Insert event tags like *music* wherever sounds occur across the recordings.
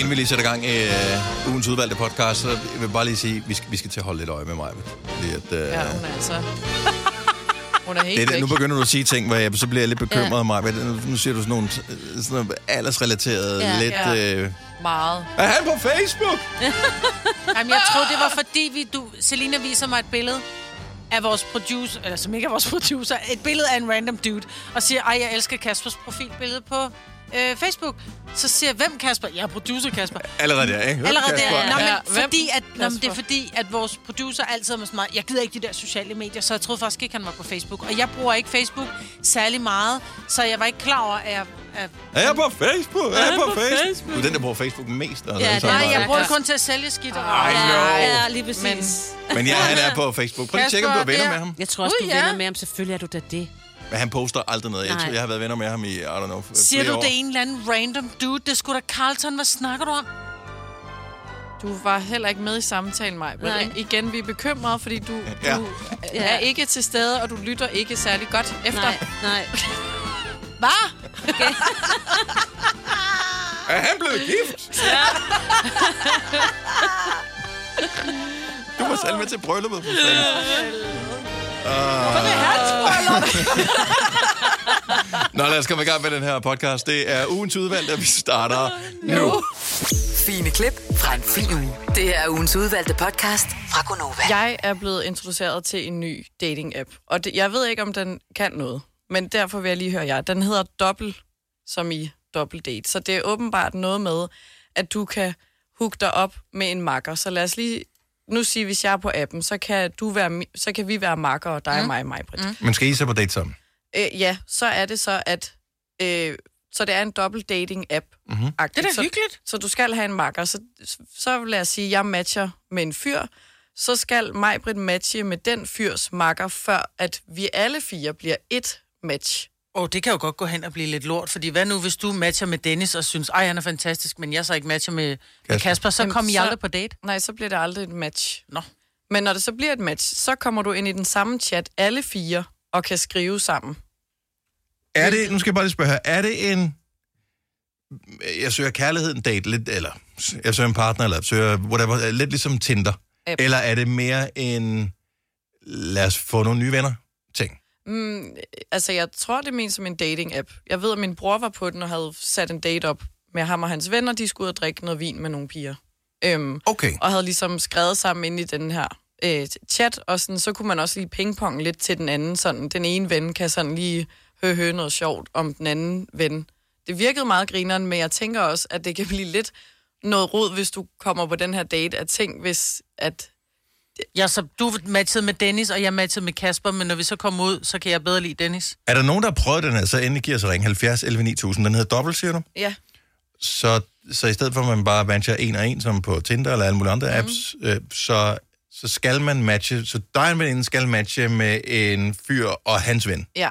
Inden vi lige sætter gang i uh, ugens udvalgte podcast, så vil jeg bare lige sige, at vi skal, vi skal til at holde lidt øje med mig. Fordi at, uh, Ja, hun er altså... *laughs* Hun er helt det, er det, væk. nu begynder du at sige ting, hvor jeg, så bliver jeg lidt bekymret af mig. Nu, siger du sådan nogle øh, sådan noget aldersrelaterede, Ja. lidt... Ja. Øh, Meget. er han på Facebook? *laughs* Jamen, jeg tror, det var fordi, vi, du, Selina viser mig et billede af vores producer, eller som ikke er vores producer, et billede af en random dude, og siger, ej, jeg elsker Kaspers profilbillede på øh, Facebook. Så siger hvem Kasper? Jeg er producer Kasper. Allerede der, ikke? Allerede Kasper. der. Nå, men Ja, hvem? fordi at, nå, men det er fordi, at vores producer altid er med sådan meget, jeg gider ikke de der sociale medier, så jeg troede faktisk ikke, han var på Facebook. Og jeg bruger ikke Facebook særlig meget, så jeg var ikke klar over, at jeg... At, Er jeg på Facebook? Er jeg på, på Facebook? Facebook? Du er den, der bruger Facebook mest. Altså, ja, så nej, meget. jeg bruger kun til at sælge skidt. Og, know. ja, lige præcis. Men- Men, ja, han er på Facebook. Prøv lige at tjekke, om du er venner med ham. Jeg tror også, du er venner med ham. Selvfølgelig er du da det. Men han poster aldrig noget. Jeg, Nej. tror, jeg har været venner med ham i, I don't know, Siger du, år. det er en eller anden random dude? Det skulle da Carlton. Hvad snakker du om? Du var heller ikke med i samtalen, mig. Men Nej. igen, vi er bekymrede, fordi du, Ja. du er ikke til stede, og du lytter ikke særlig godt efter. Nej, nej. *laughs* Hvad? *laughs* Er han blevet gift? du var selv med til brylluppet, for fanden. Nå, lad os komme i gang med den her podcast. Det er ugens udvalg, og vi starter nu. Fine klip fra en fin uge. Det er ugens udvalgte podcast fra Gonova. Jeg er blevet introduceret til en ny dating-app, og det, jeg ved ikke, om den kan noget, men derfor vil jeg lige høre jer. Den hedder Dobbel, som i Double Date. Så det er åbenbart noget med, at du kan hooke dig op med en makker. Så lad os lige nu sige, hvis jeg er på appen, så kan, du være, så kan vi være makker, og dig mm. og mig, mig, Britt. Mm. Men skal I så på date sammen? Øh, ja, så er det så, at... Øh, så det er en dobbelt dating app. Mhm. Det er da så, hyggeligt. Så du skal have en makker. Så, så lad os sige, at jeg matcher med en fyr. Så skal mig, Britt, matche med den fyrs makker, før at vi alle fire bliver et match. Åh, oh, det kan jo godt gå hen og blive lidt lort, fordi hvad nu, hvis du matcher med Dennis og synes, ej, han er fantastisk, men jeg så ikke matcher med Kasper, med Kasper så kommer I så- aldrig på date? Nej, så bliver det aldrig et match. Nå. Men når det så bliver et match, så kommer du ind i den samme chat, alle fire, og kan skrive sammen. Er det, nu skal jeg bare lige spørge her, er det en, jeg søger kærligheden date lidt, eller jeg søger en partner, eller jeg søger whatever, lidt ligesom Tinder, App. eller er det mere en, lad os få nogle nye venner ting? Mm, altså, jeg tror, det er ment som en dating-app. Jeg ved, at min bror var på den og havde sat en date op med ham og hans venner. De skulle ud og drikke noget vin med nogle piger. Øhm, Okay. og havde ligesom skrevet sammen ind i den her øh, chat, og sådan, så kunne man også lige pingpong lidt til den anden. Sådan, den ene ven kan sådan lige hø hø noget sjovt om den anden ven. Det virkede meget grineren, men jeg tænker også, at det kan blive lidt noget rod, hvis du kommer på den her date af ting, hvis at... Ja, så du matchede med Dennis, og jeg matchede med Kasper, men når vi så kommer ud, så kan jeg bedre lide Dennis. Er der nogen, der har prøvet den her, så endelig giver sig ring 70 11 9000. Den hedder dobbelt, siger du? Ja, Så, så i stedet for, at man bare matcher en og en, som på Tinder eller alle mulige andre apps, Mhm. øh, så, så skal man matche, så dig og en veninde skal matche med en fyr og hans ven. ja.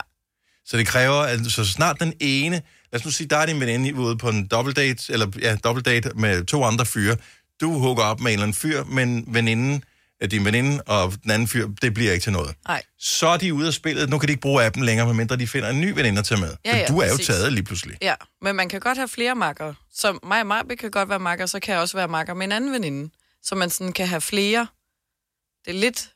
Så det kræver, at så snart den ene, lad os nu sige, der er din veninde ude på en date, eller ja, date med to andre fyre, du hugger op med en eller anden fyr, men veninden, din veninde og den anden fyr, det bliver ikke til noget. Nej. Så er de ude af spillet, nu kan de ikke bruge appen længere, medmindre de finder en ny veninde at tage med. Ja, ja, du er jo præcis. taget lige pludselig. Ja, men man kan godt have flere makker. Så mig og Marbe kan godt være makker, så kan jeg også være makker med en anden veninde. Så man sådan kan have flere. Det er lidt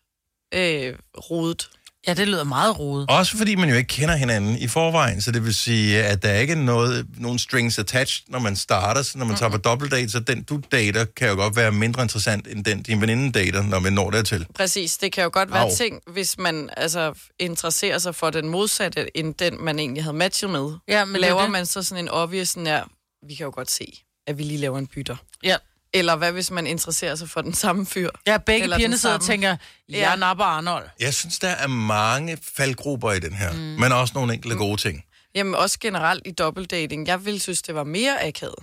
øh, rodet. Ja, det lyder meget rodet. Også fordi man jo ikke kender hinanden i forvejen, så det vil sige, at der er ikke noget, nogen strings attached, når man starter. Så når man tager på dobbeltdate, så den du dater, kan jo godt være mindre interessant, end den din veninde dater, når man når dertil. Præcis, det kan jo godt være Au. ting, hvis man altså interesserer sig for den modsatte, end den, man egentlig havde matchet med. Ja, men er laver det. man så sådan en obvious, sådan her, vi kan jo godt se, at vi lige laver en bytter. Ja. Eller hvad hvis man interesserer sig for den samme fyr? Ja, begge Eller pigerne sidder og tænker, jeg Ja. ja. napper Arnold. Jeg synes, der er mange faldgrupper i den her, mm. men også nogle enkelte gode ting. Jamen også generelt i dobbeltdating. Jeg ville synes, det var mere akavet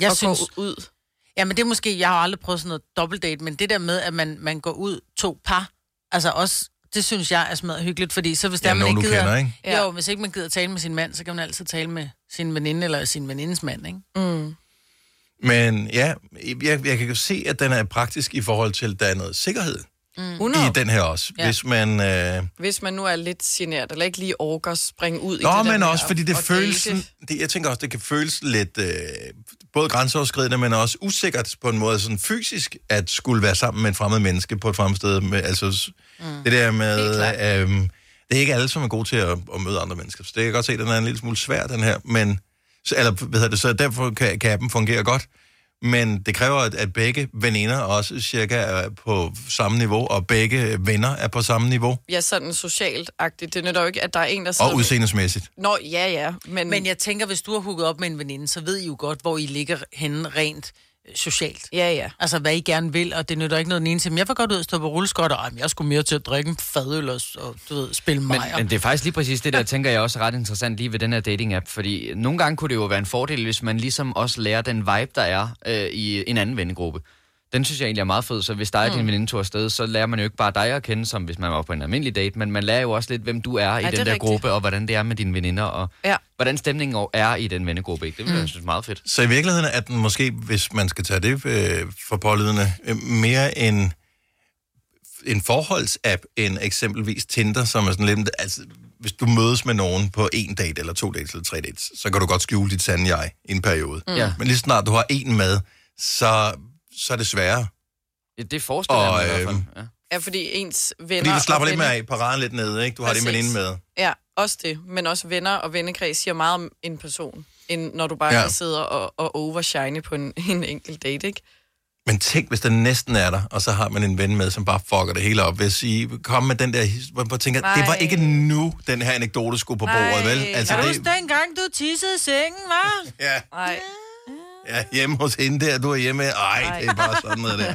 Jeg at synes, gå ud. ja, men det er måske, jeg har aldrig prøvet sådan noget dobbeltdate, men det der med, at man, man går ud to par, altså også, det synes jeg er smadret hyggeligt, fordi så hvis der Ja, man nogen, ikke gider, kender, ikke? Ja. Jo, hvis ikke man gider tale med sin mand, så kan man altid tale med sin veninde eller sin venindes mand, ikke? Mm. Men ja, jeg, jeg kan jo se, at den er praktisk i forhold til, at der er noget sikkerhed. 100. i den her også. Ja. Hvis man... Øh... Hvis man nu er lidt generet, eller ikke lige orker at springe ud i Nå, det der men også, fordi det at føles... date. Det, jeg tænker også, det kan føles lidt... Øh, både grænseoverskridende, men også usikkert på en måde, sådan fysisk, at skulle være sammen med et fremmed menneske på et fremmed sted. Med, altså, mm. det der med... Øh, det er ikke alle, som er gode til at, at møde andre mennesker. Så det kan jeg godt se, at den er en lille smule svær, den her. Men, så, eller, hvad hedder det, så derfor kan, kan appen fungere godt. Men det kræver, at, at begge veninder også cirka er på samme niveau, og begge venner er på samme niveau, Ja, sådan socialt-agtigt. Det nytter jo ikke, at der er en, der sidder... og udseendesmæssigt. Nå, ja, ja. Men, Men jeg tænker, hvis du har hooket op med en veninde, så ved I jo godt, hvor I ligger henne rent socialt. Ja, ja. Altså, hvad I gerne vil, og det nytter ikke noget den ene til. Men jeg vil godt ud og stå på rulleskot, og men jeg skulle mere til at drikke en fadøl og, og du ved, spille Men, mig. men det er faktisk lige præcis det, der tænker jeg også er ret interessant lige ved den her dating-app, fordi nogle gange kunne det jo være en fordel, hvis man ligesom også lærer den vibe, der er øh, i en anden vennegruppe. Den synes jeg egentlig er meget fed, så hvis der er mm. din veninde tog afsted, så lærer man jo ikke bare dig at kende, som hvis man var på en almindelig date, men man lærer jo også lidt, hvem du er i det er den der rigtigt. gruppe, og hvordan det er med dine veninder, og Ja. hvordan stemningen er i den vennegruppe. Ikke? Det vil jeg synes er meget fedt. Så i virkeligheden er den måske, hvis man skal tage det øh, for pålydende, øh, mere en, en forholdsapp end eksempelvis Tinder, som er sådan lidt... Altså, hvis du mødes med nogen på en date, eller to dates, eller tre dates, så kan du godt skjule dit sande jeg i en periode. Mm. Ja. Men lige snart du har en med, så, så er det sværere. Ja, Det forestiller jeg Og, mig i hvert fald. øhm, Ja. Ja, fordi ens venner... Fordi du slapper lidt mere venner- af, paraden lidt nede, ikke? Du har Præcis. veninde med. Ja, også det. Men også venner og vennekreds siger meget om en person, end når du bare Ja. ja. kan sidde og, og overshine på en, *laughs* en enkelt date, ikke? Men tænk, hvis den næsten er der, og så har man en ven med, som bare fucker det hele op. Ved at sige, kom med den der, his- hvor man tænker, det var Nej. ikke nu, den her anekdote skulle på Nej. bordet, vel? Altså, Kan du det, huske dengang, du tissede i sengen, hva'? *laughs* ja, Nej. Ja, hjemme hos hende der, du er hjemme. Ej, det er bare sådan noget der.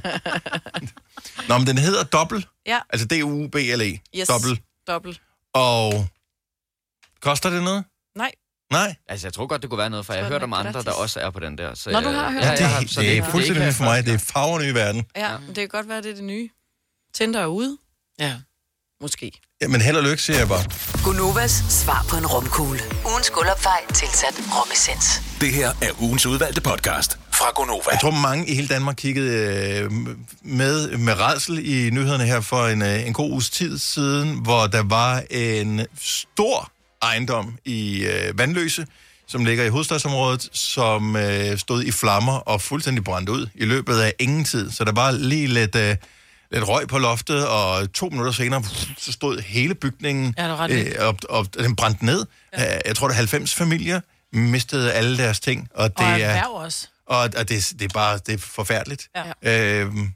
Nå, men den hedder Dobbel. Ja. Altså D-U-B-L-E. Yes. Dobbel. Dobbelt. Og koster det noget? Nej. Nej. Altså, jeg tror godt, det kunne være noget, for jeg har hørt om andre, gratis. der også er på den der. Så Nå, du jeg- har hørt ja, jeg er, har- det, det er fuldstændig nyt for mig. Det er gang. farver ny verden. Ja, ja, det kan godt være, det er det nye. Tinder er ude. Ja. Måske. Jamen, held og lykke, siger jeg bare. Gunovas svar på en romkugle. Ugens guldopfej tilsat romessens. Det her er ugens udvalgte podcast fra Gonova. Jeg tror, mange i hele Danmark kiggede øh, med, med redsel i nyhederne her for en, øh, en god uges tid siden, hvor der var en stor ejendom i øh, Vandløse, som ligger i hovedstadsområdet, som øh, stod i flammer og fuldstændig brændt ud i løbet af ingen tid. Så der var lige lidt, øh, lidt røg på loftet, og to minutter senere, så stod hele bygningen Ja, øh, og, og den brændte ned. Ja. Jeg tror, det er 90 familier mistede alle deres ting, og det Og er... også. Og, og det, det er bare det er forfærdeligt. Ja. Øhm,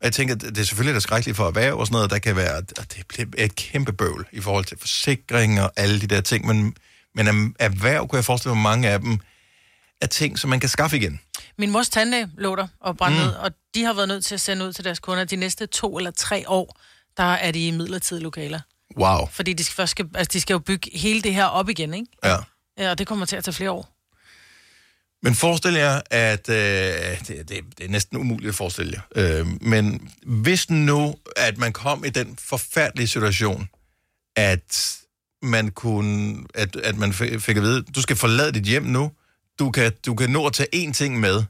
og jeg tænker, det er selvfølgelig det skrækkeligt for erhverv og sådan noget, der kan være, at det bliver et kæmpe bøvl i forhold til forsikring og alle de der ting, men, men erhverv, kunne jeg forestille mig, mange af dem er ting, som man kan skaffe igen. Min mors tandlæge lå der og brændte mm. og de har været nødt til at sende ud til deres kunder de næste to eller tre år, der er de i midlertidige lokaler. Wow. Fordi de skal, først skal, altså, de skal jo bygge hele det her op igen, ikke? Ja. Ja, og det kommer til at tage flere år. Men forestil jer, at øh, det, det, det er næsten umuligt at forestille jer. Øh, men hvis nu, at man kom i den forfærdelige situation, at man kunne, at, at man fik fik at vide, du skal forlade dit hjem nu, du kan, du kan nå at tage én ting med.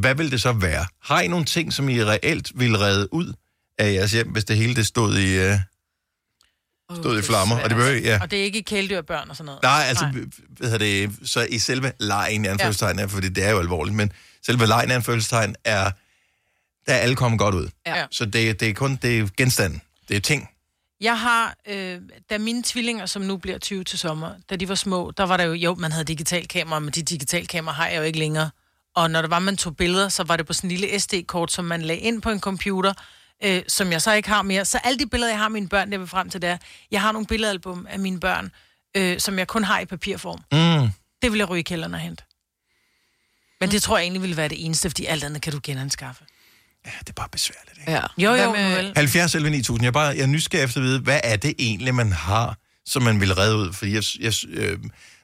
Hvad vil det så være? Har I nogle ting, som I reelt vil redde ud af jeres hjem, hvis det hele det stod i, øh, stod i flammer? Og det behøver, ja. Og det er ikke kæledyr, børn og sådan noget. Nej, altså, hvad hedder det, så i selve lejen, i anførselstegn, ja. fordi det er jo alvorligt, men selve lejen, i anførselstegn, er, der er alle kommet godt ud. Ja. Så det, det er kun det er genstanden. Det er ting. Jeg har, øh, da mine tvillinger, som nu bliver 20 til sommer, da de var små, der var der jo, jo, man havde digital kamera, men de digital kamera har jeg jo ikke længere. Og når det var, man tog billeder, så var det på sådan en lille SD-kort, som man lagde ind på en computer, øh, som jeg så ikke har mere. Så alle de billeder, jeg har af mine børn, jeg vil frem til, det er, jeg har nogle billedalbum af mine børn, øh, som jeg kun har i papirform. Mm. Det vil jeg ryge i kælderen og hente. Men det tror jeg egentlig ville være det eneste, fordi alt andet kan du genanskaffe. Ja, det er bare besværligt, ikke? Ja. Jo, jo, med, vel. 70 11 9000. Jeg er, bare, jeg er nysgerrig efter at vide, hvad er det egentlig, man har, som man vil redde ud? Fordi jeg, jeg, øh,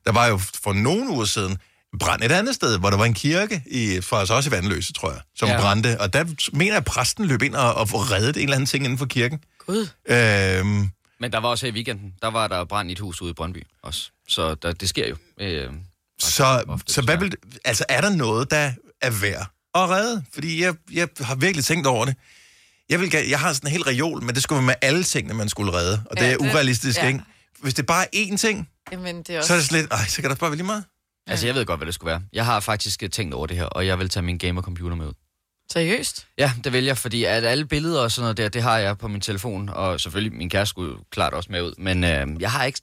der var jo for nogle uger siden brand et andet sted, hvor der var en kirke, i, faktisk også i Vandløse, tror jeg, som ja. Brændte. Og der mener jeg, at præsten løb ind og, og reddede en eller anden ting inden for kirken. Gud. Øhm, Men der var også her i weekenden, der var der brand i et hus ude i Brøndby også. Så der, det sker jo. Øh, så, ofte, så hvad vil, altså er der noget, der er værd at redde? Fordi jeg, jeg har virkelig tænkt over det. Jeg, vil, jeg har sådan en helt reol, men det skulle være med alle tingene, man skulle redde. Og det Ja, er det- urealistisk, ja. ikke? Hvis det bare er én ting, Jamen, det er også... så er det sådan lidt, ej, så kan der bare være lige meget. Altså, jeg ved godt, hvad det skulle være. Jeg har faktisk øh, tænkt over det her, og jeg vil tage min gamer-computer med ud. Seriøst? Ja, det vil jeg, fordi at alle billeder og sådan noget der, det har jeg på min telefon, og selvfølgelig min kæreste skulle klart også med ud, men øh, jeg har ikke,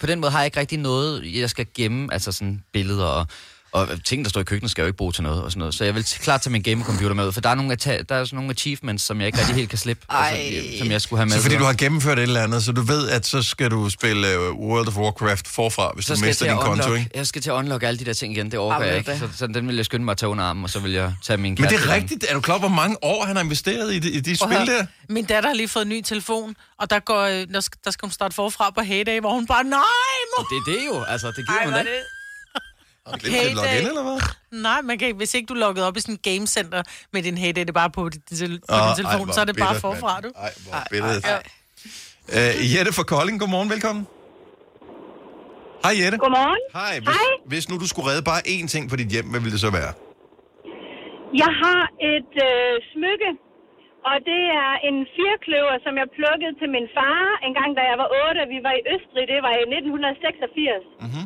på den måde har jeg ikke rigtig noget, jeg skal gemme, altså sådan billeder og, og ting, der står i køkkenet, skal jeg jo ikke bruge til noget og sådan noget. Så jeg vil klart tage min gamecomputer med ud, for der er nogle, der er sådan nogle achievements, som jeg ikke rigtig helt kan slippe, Ej. altså, som jeg skulle have med. Så fordi du har gennemført et eller andet, så du ved, at så skal du spille uh, World of Warcraft forfra, hvis så du mister din at konto, unlock, ikke? jeg skal til at unlock alle de der ting igen, det overgår jeg ikke. det. Så, så, den vil jeg skynde mig at tage under armen, og så vil jeg tage min Men det er rigtigt. Er du klar, hvor mange år han har investeret i de, i de spil der? Min datter har lige fået en ny telefon, og der, går, øh, der, skal, der skal hun starte forfra på Heyday, hvor hun bare, nej, mor! Det er det jo, altså, det giver man da. det... Har du glemt dit login, eller hvad? Nej, man kan, hvis ikke du er logget op i sådan en gamecenter med din Heyday, det er bare på din, tel- på Åh, din telefon, hvor så er det bare bittert, forfra, mand. du. Ej, hvor. Ja. Uh, Jette fra Kolding, godmorgen, velkommen. Hej Jette. Godmorgen. Hej. Hvis, Hej. hvis nu du skulle redde bare én ting på dit hjem, hvad ville det så være? Jeg har et øh, smykke, og det er en firkløver, som jeg plukkede til min far en gang, da jeg var 8. Vi var i Østrig, det var i 1986. Mhm.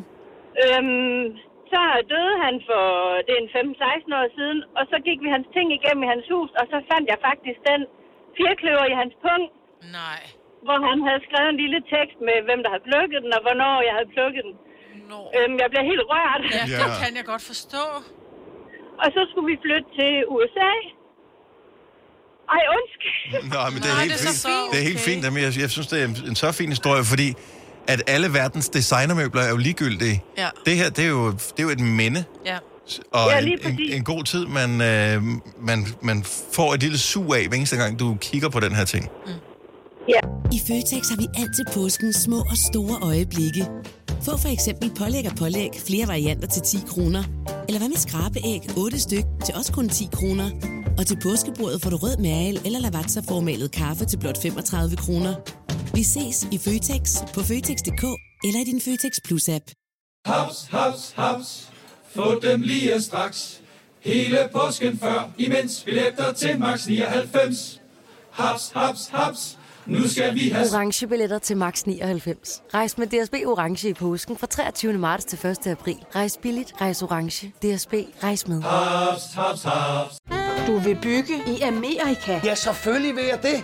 Øhm, så døde han for det er en 15-16 år siden, og så gik vi hans ting igennem i hans hus, og så fandt jeg faktisk den firkløver i hans punkt, Nej. hvor han havde skrevet en lille tekst med, hvem der havde plukket den, og hvornår jeg havde plukket den. Nå. Øhm, jeg bliver helt rørt. Ja, Ja. det kan jeg godt forstå. Og så skulle vi flytte til USA. Ej, undskyld. Nå, men det er Nej, helt det er så fint. fint. Det er helt Okay. fint. Jamen, jeg, jeg synes, det er en, en så fin historie, fordi at alle verdens designermøbler er jo ligegyldige. Ja. Det her, det er jo, det er jo et minde, Ja. og Ja, en, lige en, en god tid, man, øh, man, man får et lille sug af, hver eneste gang, du kigger på den her ting. I Føtex har vi altid påsken små og store øjeblikke. Få for eksempel pålæg og pålæg flere varianter til 10 kroner. Eller hvad med skrabeæg 8 styk til også kun 10 kroner. Og til påskebordet får du rød mal eller lavatserformalet kaffe til blot 35 kroner. Vi ses i Føtex på Føtex.dk eller i din Føtex Plus-app. Haps, haps, haps. Få dem lige straks. Hele påsken før, imens billetter til max 99. Haps, haps, haps. Nu skal vi have orange billetter til max 99. Rejs med DSB orange i påsken fra 23. marts til 1. april. Rejs billigt, rejs orange. DSB rejs med. haps, haps, haps. Du vil bygge i Amerika? Ja, selvfølgelig vil jeg det.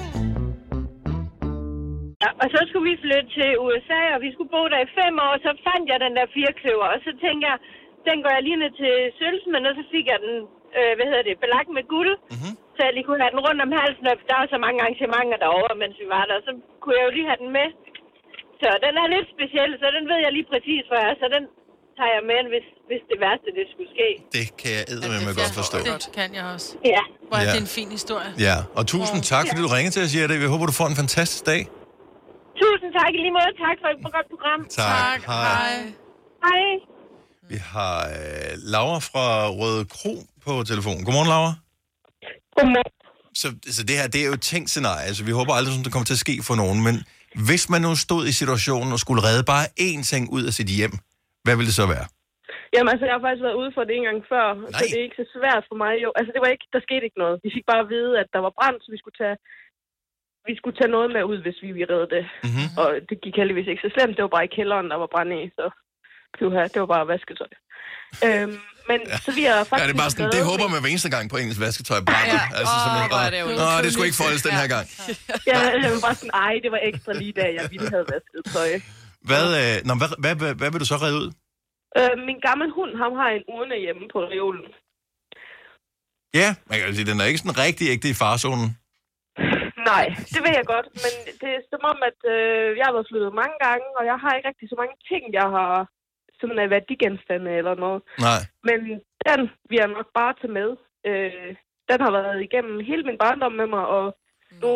Ja, og så skulle vi flytte til USA, og vi skulle bo der i fem år, så fandt jeg den der firkløver, og så tænkte jeg, den går jeg lige ned til Sølvsmeden, og så fik jeg den, øh, hvad hedder det, belagt med guld, mm-hmm. så jeg lige kunne have den rundt om halsen, og der var så mange arrangementer derovre, mens vi var der, så kunne jeg jo lige have den med. Så den er lidt speciel, så den ved jeg lige præcis, hvor jeg er, så den tager jeg med, hvis, hvis det værste det skulle ske. Det kan jeg eddermame godt forstå. Det kan jeg også. Ja. Hvor er Ja. det en fin historie. Ja, og tusind tak, fordi du ringede til os, Jette. Vi håber, du får en fantastisk dag. Tusind tak i lige måde. Tak for et godt program. Tak. Hej. Hej. Vi har øh, Laura fra Røde Kro på telefonen. Godmorgen, Laura. Godmorgen. Så, så det her, det er jo et tænkt scenarie. Altså, vi håber aldrig, at det kommer til at ske for nogen. Men hvis man nu stod i situationen og skulle redde bare én ting ud af sit hjem, hvad ville det så være? Jamen altså, jeg har faktisk været ude for det en gang før, Nej. så det er ikke så svært for mig. Jo, altså det var ikke, der skete ikke noget. Vi fik bare at vide, at der var brand, så vi skulle tage, vi skulle tage noget med ud, hvis vi ville redde det. Mm-hmm. Og det gik heldigvis ikke så slemt. Det var bare i kælderen, der var brand i, så pyha, det var bare vasketøj. Øhm, men ja. så vi har Ja, faktisk... det er bare sådan, det håber man hver eneste gang på ens vasketøj brænder. Ja. Altså, simpelthen, hvor er det Nå, det skulle ikke foldes den her gang. Ja, jeg var bare sådan, ej, det var ekstra lige da, jeg ville have vasket tøj. Hvad, øh, nå, hvad, hvad, hvad, hvad vil du så redde ud? Øh, min gammel hund, ham har en urne hjemme på reolen. Ja, man kan sige, den er ikke sådan rigtig ægte i farzonen. *laughs* Nej, det ved jeg godt, men det er som om, at øh, jeg har været flyttet mange gange, og jeg har ikke rigtig så mange ting, jeg har sådan af værdigenstande eller noget. Nej. Men den vil jeg nok bare tage med. Øh, den har været igennem hele min barndom med mig, og nu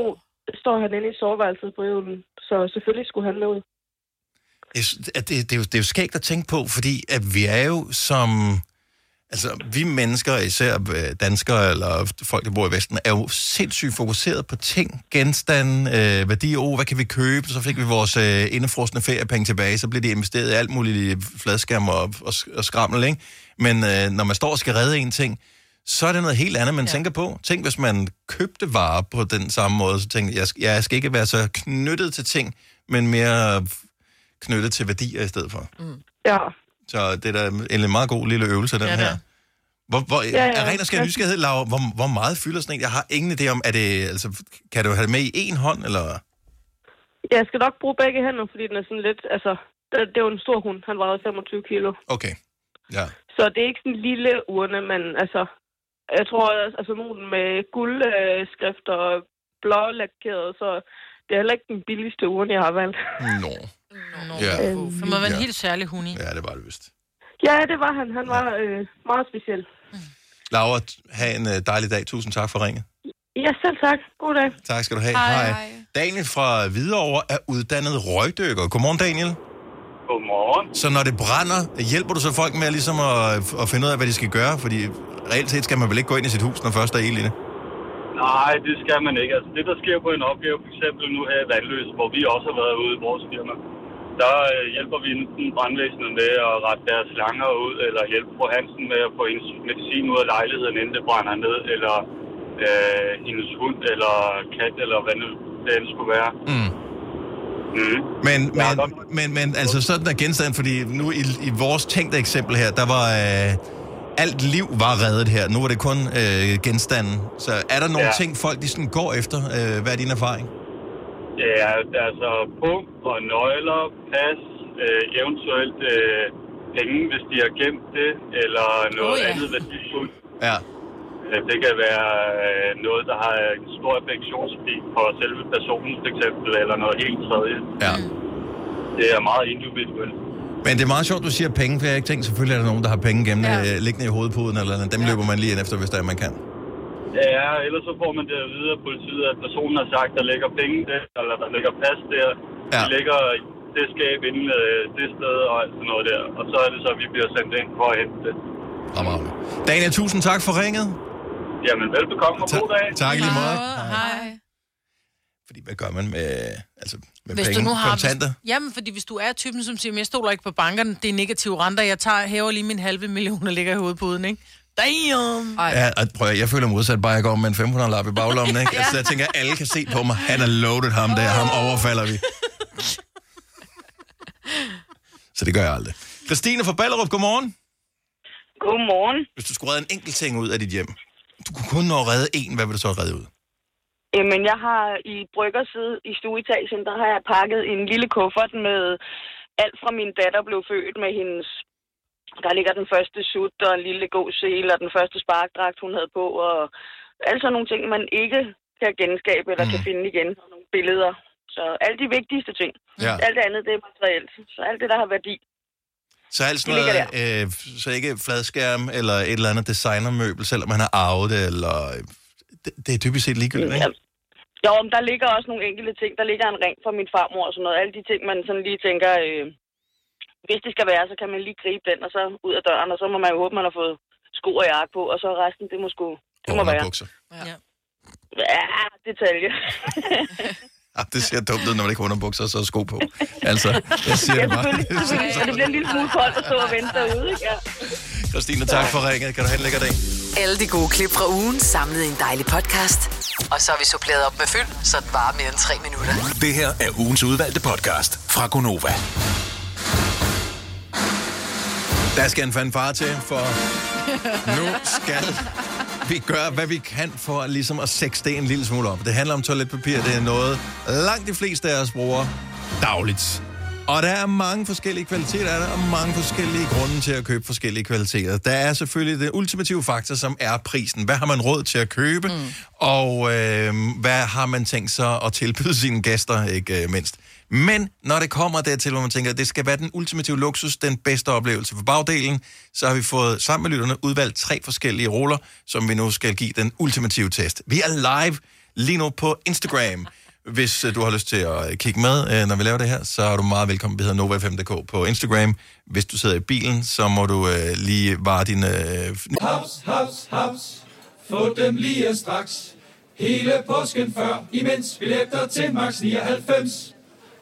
står han inde i soveværelset på øven, så selvfølgelig skulle han med ud. At det, det, er jo, det er jo skægt at tænke på, fordi at vi er jo som... Altså, vi mennesker, især øh, danskere eller folk, der bor i Vesten, er jo sindssygt fokuseret på ting, genstande, øh, værdier. Oh, hvad kan vi købe? Så fik vi vores øh, indefrostende feriepenge tilbage, så blev de investeret i alt muligt i fladskærm og, og, og skrammel, ikke? Men øh, når man står og skal redde en ting, så er det noget helt andet, man ja. tænker på. Tænk, hvis man købte varer på den samme måde, så tænkte jeg, jeg skal, jeg skal ikke være så knyttet til ting, men mere knyttet til værdier i stedet for. Mm. Ja. Så det er da en meget god lille øvelse, den Ja, ja, her. er. Hvor, hvor, Ja, ja, ja. ja. Er ren og skær nysgerrighed, Laura, hvor, hvor meget fylder sådan en? Jeg har ingen idé om, er det, altså, kan du have det med i en hånd, eller? Jeg skal nok bruge begge hænder, fordi den er sådan lidt, altså, det, det er jo en stor hund. Han vejede 25 kilo. Okay, ja. Så det er ikke sådan en lille urne, men altså, jeg tror, altså nogen med guldskrift og blålakeret, så det er heller ikke den billigste urne, jeg har valgt. Nå. Ja. Det må være en Ja. helt særlig hund i. Ja, det var det vist. Ja, det var han. Han var øh, meget speciel. Laura, have en øh, dejlig dag. Tusind tak for ringet. Ja, selv tak. God dag. Tak skal du have. Hej. Hej. Daniel fra Hvidovre er uddannet røgdykker. Godmorgen, Daniel. Godmorgen. Så når det brænder, hjælper du så folk med ligesom at, at finde ud af, hvad de skal gøre? Fordi reelt set skal man vel ikke gå ind i sit hus, når først der er ild i det? Nej, det skal man ikke. Altså, det, der sker på en opgave, for eksempel nu her i Vandløs, hvor vi også har været ude i vores firma, der øh, hjælper vi enten brandvæsenet med at rette deres slanger ud, eller hjælpe fru Hansen med at få hendes medicin ud af lejligheden, inden det brænder ned, eller øh, hendes hund, eller kat, eller hvad nu det end skulle være. Mm. Mm. Men, men, men, men altså sådan er genstand, fordi nu i, i vores tænkte eksempel her, der var øh, alt liv var reddet her. Nu var det kun øh, genstanden. Så er der nogle Ja. ja. ting, folk de sådan går efter? Øh, hvad er din erfaring? Ja, altså punkt og nøgler, pas, øh, eventuelt øh, penge, hvis de har gemt det, eller noget Oh, ja. andet værdifuldt. Ja. Øh, Det kan være øh, noget, der har en stor affektionsværdi for selve personen, for eksempel, eller noget helt tredje. Ja. Det er meget individuelt. Men det er meget sjovt, du siger penge, for jeg har ikke tænkt, selvfølgelig er der nogen, der har penge gemt ja. liggende i hovedpuden, eller andet. dem ja. løber man lige ind efter, hvis der er, man kan. Ja, ellers så får man det at vide af politiet, at personen har sagt, der ligger penge der, eller der ligger pas der. Ja. De ligger i det skab inde øh, det sted og alt sådan noget der. Og så er det så, at vi bliver sendt ind for at hente det. Fremragende. Daniel, tusind tak for ringet. Jamen, velbekomme og god dag. Tak i lige måde. Hej. Fordi hvad gør man med, altså, med Hvis penge? du nu har... Kontanter? Hvis, jamen, fordi hvis du er typen, som siger, "Men jeg stoler ikke på bankerne, det er negative renter, jeg tager, hæver lige min halve million og ligger i hovedpuden, ikke? Damn! Ja, og prøv at, jeg føler modsat bare, at jeg går med en 500 lap i baglommen, ikke? *laughs* Altså, jeg tænker, alle kan se på mig. Han er loaded ham der, ham overfalder vi. Så det gør jeg aldrig. Christine fra Ballerup, godmorgen. Godmorgen. Hvis du skulle redde en enkelt ting ud af dit hjem, du kunne kun nå at redde en, hvad vil du så redde ud? Jamen, jeg har i bryggerside i stueetagen, der har jeg pakket en lille kuffert med alt fra min datter blev født med hendes... Der ligger den første sut og en lille god sele og den første sparkdragt, hun havde på, og alle sådan nogle ting, man ikke kan genskabe eller mm. kan finde igen. Og nogle billeder. Så alle de vigtigste ting. Ja. Alt det andet, det er materielt. Så alt det, der har værdi. Så alt sådan noget, øh, så ikke fladskærm eller et eller andet designermøbel, selvom man har arvet det, eller... øh, Det, det er typisk set ligegyldigt, ikke? Jo, men der ligger også nogle enkelte ting. Der ligger en ring fra min farmor og sådan noget. Alle de ting, man sådan lige tænker, øh, hvis det skal være, så kan man lige gribe den, og så ud af døren, og så må man jo håbe, man har fået sko og jakke på, og så resten, det må sgu, det må være. Bukser. Ja. ja, detalje. Ah, *laughs* det ser dumt ud, når man ikke har underbukser og så sko på. Altså, jeg siger ja, *laughs* det bare. Så det bliver en lille smule koldt at stå og vente derude, ikke? Ja. Christine, tak for ringet. Kan du have en lækker dag? Alle de gode klip fra ugen samlet i en dejlig podcast. Og så har vi suppleret op med fyld, så det varer mere end tre minutter. Det her er ugens udvalgte podcast fra Gonova. Der skal en fanfare til, for *laughs* nu skal vi gøre, hvad vi kan for ligesom at sætte det en lille smule op. Det handler om toiletpapir. Det er noget, langt de fleste af os bruger dagligt. Og der er mange forskellige kvaliteter af det, og mange forskellige grunde til at købe forskellige kvaliteter. Der er selvfølgelig det ultimative faktor, som er prisen. Hvad har man råd til at købe, mm. og øh, hvad har man tænkt sig at tilbyde sine gæster, ikke øh, mindst. Men når det kommer dertil, hvor man tænker, at det skal være den ultimative luksus, den bedste oplevelse for bagdelen, så har vi fået sammen med lytterne udvalgt tre forskellige roller, som vi nu skal give den ultimative test. Vi er live lige nu på Instagram. Hvis øh, du har lyst til at øh, kigge med, øh, når vi laver det her, så er du meget velkommen. Vi hedder Nova5.dk på Instagram. Hvis du sidder i bilen, så må du lige vare din... Haps, haps, haps. Få dem lige straks. Hele påsken før, imens billetter til max 99.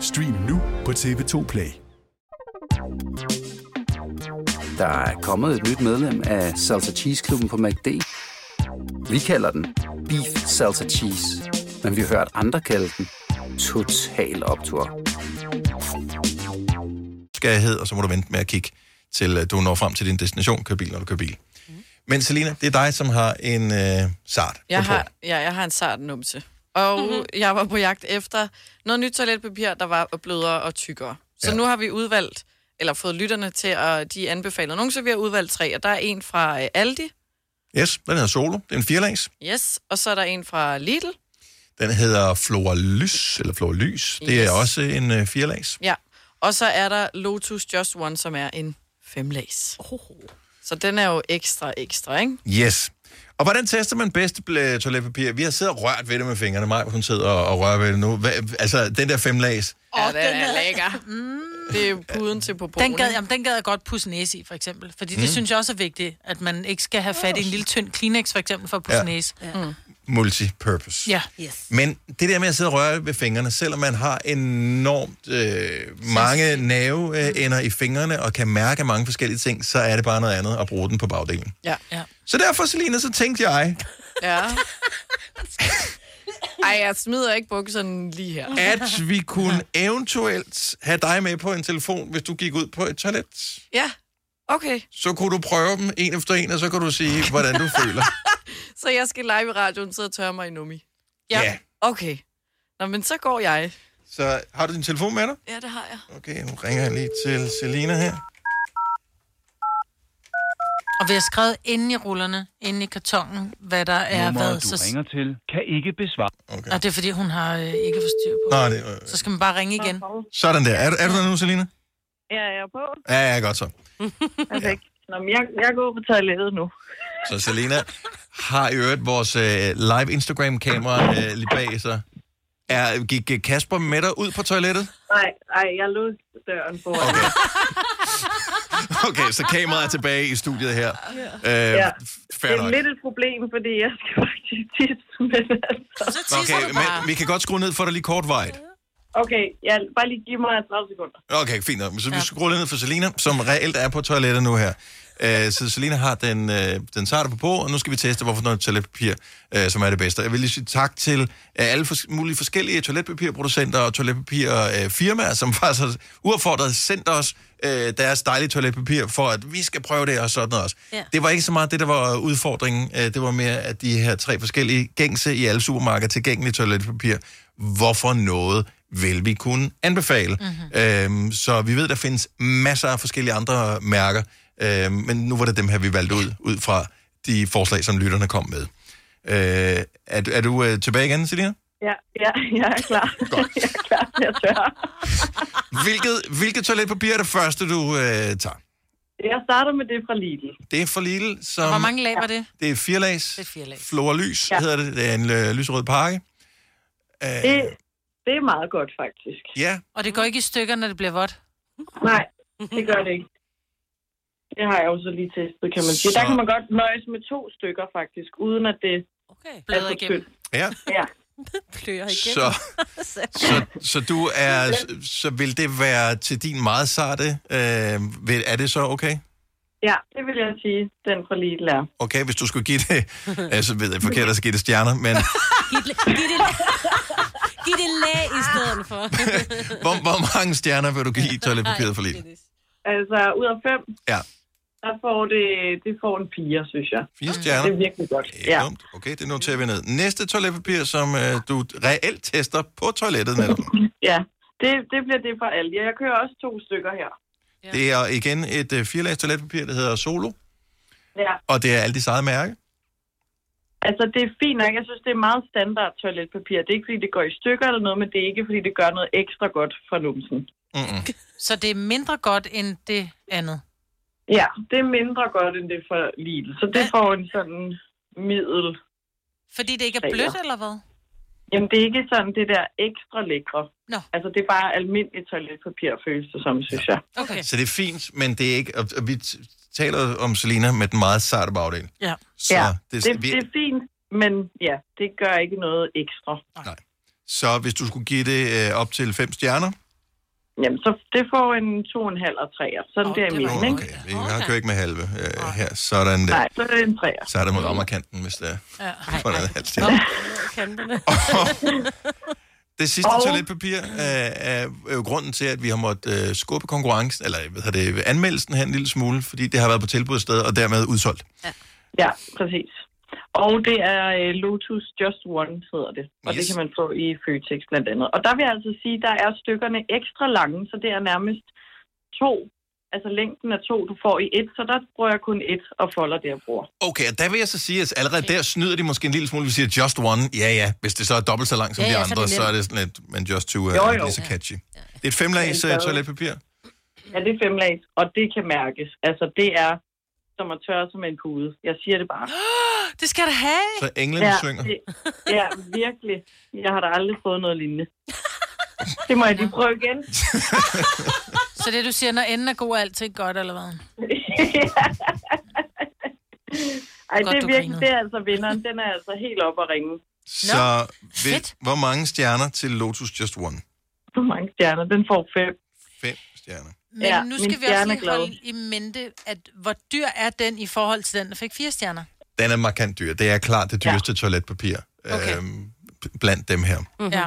Stream nu på TV2 Play. Der er kommet et nyt medlem af Salsa Cheese Klubben på MACD. Vi kalder den Beef Salsa Cheese, men vi har hørt andre kalde den Total Optor. skærhed, og så må du vente med at kigge til øh, du når frem til din destination, kør bil, når du kører bil. Men Selina, det er dig, som har en øh, sart. Jeg har, ja, jeg har en sart numse. Og mm-hmm. jeg var på jagt efter noget nyt toiletpapir, der var blødere og tykkere. Så Ja. nu har vi udvalgt, eller fået lytterne til at de anbefaler nogle, så vi har udvalgt tre. Og der er en fra øh, Aldi, Yes, den hedder Solo. Det er en firelags. yes, og så er der en fra Lidl, Den hedder Floralys, eller Floralys. Det Yes. er også en øh, firelags. ja. Og så er der Lotus Just One, som er en femlags. Oh. Så den er jo ekstra, ekstra, ikke? Yes. Og hvordan tester man bedst bl- toiletpapir? Vi har siddet og rørt ved det med fingrene. Mig, hun sidder og, og rører ved det nu. Hva, altså, den der femlags. Ja, den, den er lækker. Mm. Det er jo puden til på Den gad, jamen, den gad jeg godt pusse næse i, for eksempel. Fordi det Mm. synes jeg også er vigtigt, at man ikke skal have fat i en lille tynd Kleenex, for eksempel, for at pusse Ja. næse. Mm. Multipurpose. Ja. Yes. Men det der med at sidde og røre ved fingrene, selvom man har enormt øh, mange nerveender i fingrene og kan mærke mange forskellige ting, så er det bare noget andet at bruge den på bagdelen. Ja. ja. Så derfor, Selina, så tænkte jeg, Ja. *laughs* Ej, jeg smider ikke bukserne lige her. at vi kunne eventuelt have dig med på en telefon, hvis du gik ud på et toilet. Ja, okay. Så kunne du prøve dem en efter en, og så kan du sige, hvordan du føler. *laughs* Så jeg skal live i radioen sidde og tørre mig i nummi? Ja. Okay. Nå, men så går jeg. Så har du din telefon med dig? Ja, det har jeg. Okay, nu ringer jeg lige til Selina her. Og vi har skrevet inde i rullerne, inde i kartongen, hvad der er Nummeret, hvad. du ringer til, kan ikke besvare. Okay. Og det er fordi, hun har øh, ikke forstyr på. Nå, det, øh, Så skal man bare ringe igen. sådan der. Er, du- er du der nu, Selina? Ja, jeg er på. Ja, ja, godt så. Perfekt. Nå, men jeg, jeg går på toilettet nu. Så Selina har i øvrigt vores øh, live Instagram-kamera øh, lige bag sig. Er, gik Kasper med dig ud på toilettet? Nej, nej, jeg låste døren på. Okay. Okay, så kameraet er tilbage i studiet her. Øh, Ja. Det er nok. lidt et problem, fordi jeg skal faktisk tisse, men altså... Okay, men vi kan godt skrue ned for dig lige kortvarigt. Okay, ja, bare lige giv mig 30 sekunder. Okay, fint nok. Så vi skruer lidt ned for Selina, som reelt er på toilettet nu her. Øh, Så Selina har den, øh, den sarte på bordet, og nu skal vi teste, hvorfor noget toiletpapir, øh, som er det bedste. Jeg vil lige sige tak til øh, alle mulige forskellige toiletpapirproducenter og toiletpapirfirmaer, som *laughs* faktisk har uaffordret sendt os øh, deres dejlige toiletpapir, for at vi skal prøve det og sådan noget også. Ja. Det var ikke så meget det, der var udfordringen. Øh, Det var mere, at de her tre forskellige gængse i alle supermarkeder tilgængelige toiletpapir, hvorfor noget vil vi kunne anbefale. Mm-hmm. Øhm, så vi ved, der findes masser af forskellige andre mærker, øhm, men nu var det dem her, vi valgte ud, ud fra de forslag, som lytterne kom med. Øh, er, du- er du øh, tilbage igen, Selina? Ja, ja, jeg er klar. *laughs* jeg er klar at tørre. *laughs* Hvilket, hvilket toiletpapir er det første, du øh, tager? Jeg starter med det fra Lidl. Det er for Lidl, som... Hvor mange lag var det? Det er fire lags. Det er fire lag. Floralys Ja. ja. hedder det. Det er en øh, lyserød pakke. Øh, Det, det er meget godt, faktisk. Ja. Og det går ikke i stykker, når det bliver vådt? Nej, det gør det ikke. Det har jeg jo så lige testet, kan man sige. Så- Der kan man godt nøjes med to stykker, faktisk, uden at det okay. er Bløder for igennem. Ja. Ja. *laughs* Plører *laughs* Så, så, så du er, så vil det være til din meget sarte, øh, vil, er det så okay? Ja, det vil jeg sige, den fra Lidl er. Okay, hvis du skulle give det, øh, *laughs* så ved jeg forkert, at give det stjerner, men Giv det, giv det, giv det lag i stedet for. *laughs* hvor, hvor mange stjerner vil du give toiletpapiret for lidt? Altså, ud af fem, Ja. der får det, det får en fire, synes jeg. Fire stjerner. Det er virkelig godt. Ja. Dumt. Okay, det noterer vi ned. Næste toiletpapir, som øh, du reelt tester på toilettet netop. *laughs* Ja, det, det bliver det for alt. Jeg kører også to stykker her. Ja. Det er igen et øh, firelags toiletpapir, der hedder Solo, Ja, og det er Aldis eget mærke. Altså det er fint nok. Jeg synes, det er meget standard toiletpapir. Det er ikke, fordi det går i stykker eller noget, men det er ikke, fordi det gør noget ekstra godt for numsen. Mm-mm. Så det er mindre godt end det andet? Ja, det er mindre godt, end det for Lidl. Så det får en sådan middel. Fordi det ikke er blødt, eller hvad? Jamen, det er ikke sådan det der ekstra lækre. Nå. Altså, det er bare almindeligt toiletpapir, føles det som, synes jeg. Okay. Så det er fint, men det er ikke... Og, vi taler om Selina med den meget sarte bagdel. Ja. Så, ja, det, det, vi, det er fint, men ja, det gør ikke noget ekstra. Nej. så hvis du skulle give det øh, op til fem stjerner, Jamen, så det får en to og en halv og treer. Sådan oh, der i midten, ikke? okay, vi har kørt ikke med halve øh, her, sådan der. Nej, så er det en treer. Så er det mod rammerkanten, hvis det er. Ja. For en halv stjerne. Det sidste Og- toiletpapir er, er jo grunden til, at vi har måttet øh, skubbe konkurrencen, eller hvad hedder det, anmeldelsen her en lille smule, fordi det har været på tilbud sted, og dermed udsolgt. Ja, præcis. Og det er øh, Lotus Just One, hedder det. Og yes. det kan man få i Føtex blandt andet. Og der vil jeg altså sige, der er stykkerne ekstra lange, så det er nærmest to. Altså længden er to, du får i et, så der bruger jeg kun et og folder det, jeg bruger. Okay, og der vil jeg så sige, at allerede der snyder de måske en lille smule, hvis vi siger just one. Ja, ja, hvis det så er dobbelt så langt som Ja, de ja, så er andre, det så er det sådan lidt, men just two er Jo, jo, lige så catchy. Det er et femlags uh, toiletpapir. Ja, det er femlags, og det kan mærkes. Altså, det er som at tørre som en pude. Jeg siger det bare. *gasps* Det skal der have. Så englene ja, synger. Det, ja, virkelig. Jeg har da aldrig fået noget lignende. *laughs* Det må jeg lige prøve igen. *laughs* Så det, du siger, når enden er god, er alting godt, eller hvad? *laughs* Ej, Godt, det er virkelig, det er altså vinderen. Den er altså helt op at ringe. Så vil, hvor mange stjerner til Lotus Just One? Hvor mange stjerner? Den får fem. Fem stjerner. Men Ja, nu skal vi også lige glad. holde i mente, at hvor dyr er den i forhold til den, der fik fire stjerner? Den er markant dyr. Det er klart det dyreste ja. toiletpapir Okay. øhm, blandt dem her. Mm-hmm. Ja.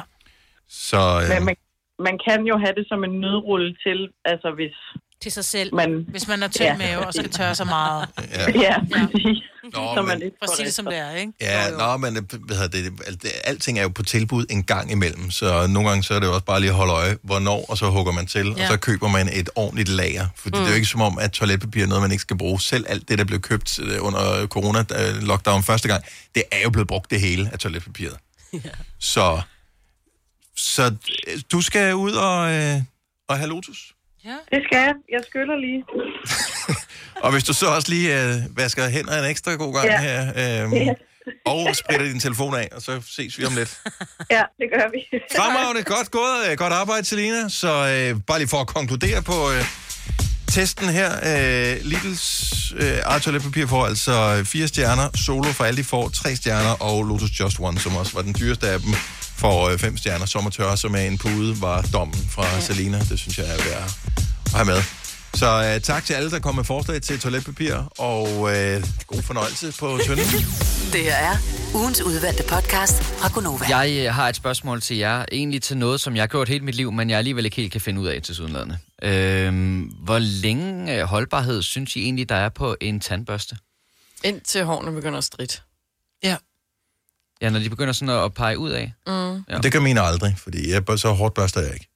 Så Men øhm, man, man kan jo have det som en nødrulle til, altså hvis... Til sig selv. Man, Hvis man har tynd Ja. mave og skal tørre så meget. Ja. *laughs* Ja, præcis. Nå, så men- man ikke For at sige det som det er, ikke? Ja, nå, men øh, hvad hedder det, alt- alting er jo på tilbud en gang imellem, så nogle gange så er det jo også bare lige at holde øje, hvornår, og så hugger man til, ja. Ja. og så køber man et ordentligt lager. Fordi mm. det er jo ikke som om, at toiletpapir er noget, man ikke skal bruge. Selv alt det, der blev købt øh, under corona-lockdown første gang, det er jo blevet brugt det hele af toiletpapiret. *laughs* Ja. Så, så øh, du skal ud og, øh, og have Lotus. Ja. Det skal jeg. Jeg skyller lige. *laughs* Og hvis du så også lige øh, vasker hænder en ekstra god gang Ja. her, øh, Ja. og spritter din telefon af, og så ses vi om lidt. *laughs* Ja, det gør vi. *laughs* Fremragende, godt gået, øh, godt arbejde, Selina. Så øh, bare lige for at konkludere på øh, testen her. Øh, Lidls øh, eget toiletpapir får altså fire stjerner, Solo for alle de får tre stjerner, og Lotus Just One, som også var den dyreste af dem, får øh, fem stjerner. Sommertør, som er en pude, var dommen fra ja. Selina. Det synes jeg er værd at have med. Så øh, tak til alle, der kom med forslag til toiletpapir, og øh, god fornøjelse på Tønden. *laughs* Det her er ugens udvalgte podcast fra Gonova. Jeg øh, har et spørgsmål til jer, egentlig til noget, som jeg har gjort hele mit liv, men jeg alligevel ikke helt kan finde ud af til sydenladende. Øhm, hvor længe øh, holdbarhed synes I egentlig, der er på en tandbørste? Indtil hårene begynder at stride. Ja. Ja, når de begynder sådan at, at pege ud af. Mm. Ja. Det gør mine aldrig, fordi jeg, så hårdt børster jeg ikke.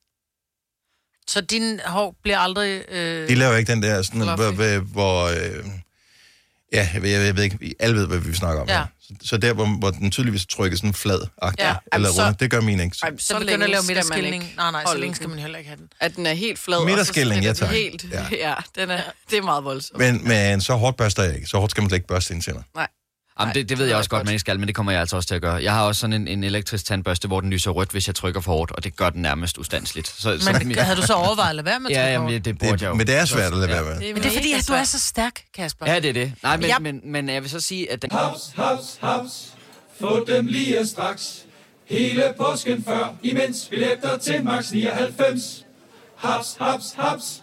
Så din hår bliver aldrig... Øh... De laver ikke den der, sådan, hvor, hvor, hvor øh, ja, jeg ved, jeg ved ikke, alle ved, hvad vi snakker om. Ja. Så, så der, hvor, hvor den tydeligvis trykker sådan flad Ja, eller så- rundt, det gør mine ikke. Ej, Så så begynder at lave skal man midterskilning. ikke Nej, nej, så længe skal man heller ikke have den. At den er helt flad. og så Midterskilning, ja, tak. Helt, Ja. ja. *laughs* ja, den er, det er meget voldsomt. Men, men så hårdt børster jeg ikke. Så hårdt skal man slet ikke børste sine tænder. Nej. Jamen, det, det ved jeg også godt, man ikke skal, men det kommer jeg altså også til at gøre. Jeg har også sådan en, en elektrisk tandbørste, hvor den lyser rødt, hvis jeg trykker for hårdt, og det gør den nærmest ustandsligt. Så, så, Men havde du så overvejet at lade være med at Ja, trykke jamen, hårdt? det, det burde Det- jeg jo. men det er svært at lade være med. Men det er fordi, at du er så stærk, Kasper. Ja, det er det. Nej, men, Ja. men, men jeg vil så sige, at den... Haps, haps, haps. Få dem lige straks. Hele påsken før, imens billetter til max 99. Haps, haps, haps.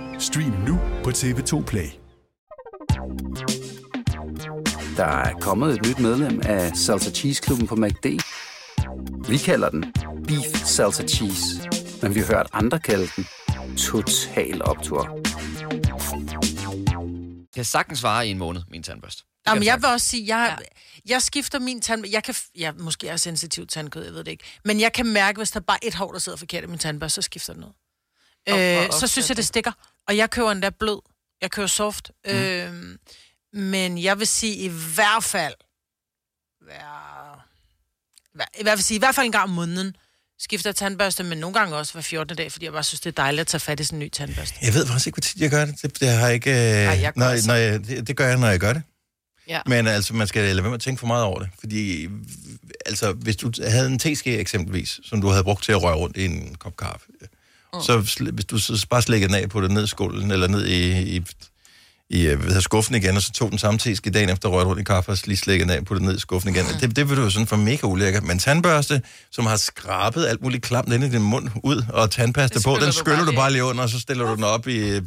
Stream nu på TV2 Play. Der er kommet et nyt medlem af Salsa Cheese Klubben på MACD. Vi kalder den Beef Salsa Cheese, men vi har hørt andre kalde den Total Optor. kan sagtens vare i en måned, min tandbørste. Jamen, jeg vil også sige, jeg, ja. jeg skifter min tand... Jeg kan... Jeg måske er sensitiv tandkød, jeg ved det ikke. Men jeg kan mærke, hvis der er bare et hår, der sidder forkert i min tandbørste, så skifter den noget. Og Øh, så synes jeg, det? stikker. Og jeg køber endda blød. Jeg køber soft. Mm. Øh, men jeg vil sige i hvert fald... Hver, hver, i hvert fald sige, i hvert fald en gang om måneden skifter jeg tandbørste, men nogle gange også hver 14. dag, fordi jeg bare synes, det er dejligt at tage fat i sådan en ny tandbørste. Jeg ved faktisk ikke, hvor tit jeg gør det. Det, det har jeg ikke... Øh, jeg gør når, når jeg, det, det gør jeg, når jeg gør det. Ja. Men altså, man skal lade være med at tænke for meget over det. Fordi, altså, hvis du havde en teske eksempelvis, som du havde brugt til at røre rundt i en kop kaffe, mm. så hvis du så bare slækkede den af på det ned i skålen, eller ned i, i, i øh, hedder, skuffen igen, og så tog den samme teske dagen efter rørt rundt i kaffe, og lige slækkede den af på det ned i skuffen igen. Mm. Det, det vil du jo sådan for mega ulækkert. Men tandbørste, som har skrabet alt muligt klamt ind i din mund ud, og tandpasta på, skyller den du skyller bare du bare lige under, og så stiller du den op i...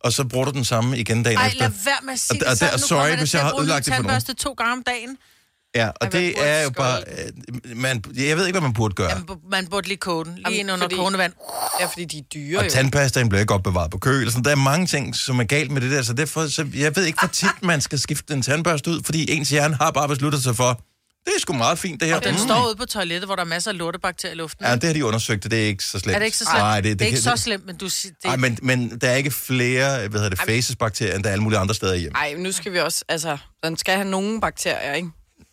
Og så bruger du den samme igen dagen Ej, efter. lad være med at sige og, og, det og, Nu sorry, jeg hvis har ødelagt det for nogen. tandbørste to gange om dagen. Ja, og det er jo bare... øh, Man, jeg ved ikke, hvad man burde gøre. Jamen, man burde lige koge den. Lige Jamen, ind under fordi- kogende vand. Ja, fordi de er dyre Og jo. tandpastaen bliver ikke opbevaret på køl. Sådan, der er mange ting, som er galt med det der, så derfor, så jeg ved ikke, hvor tit man skal skifte en tandbørste ud, fordi ens hjerne har bare besluttet sig for, det er sgu meget fint, det her. Og den Mm. står ude på toilettet, hvor der er masser af lortebakterier i luften. Ja, det har de undersøgt, det er ikke så slemt. Er det ikke så slemt? Nej, det, det, det er ikke så slemt, men du siger... Det... Ej, men, men der er ikke flere, hvad hedder det, faces-bakterier, end der er alle mulige andre steder hjemme. Ej, nu skal vi også, altså, den skal have nogle bakterier, ikke?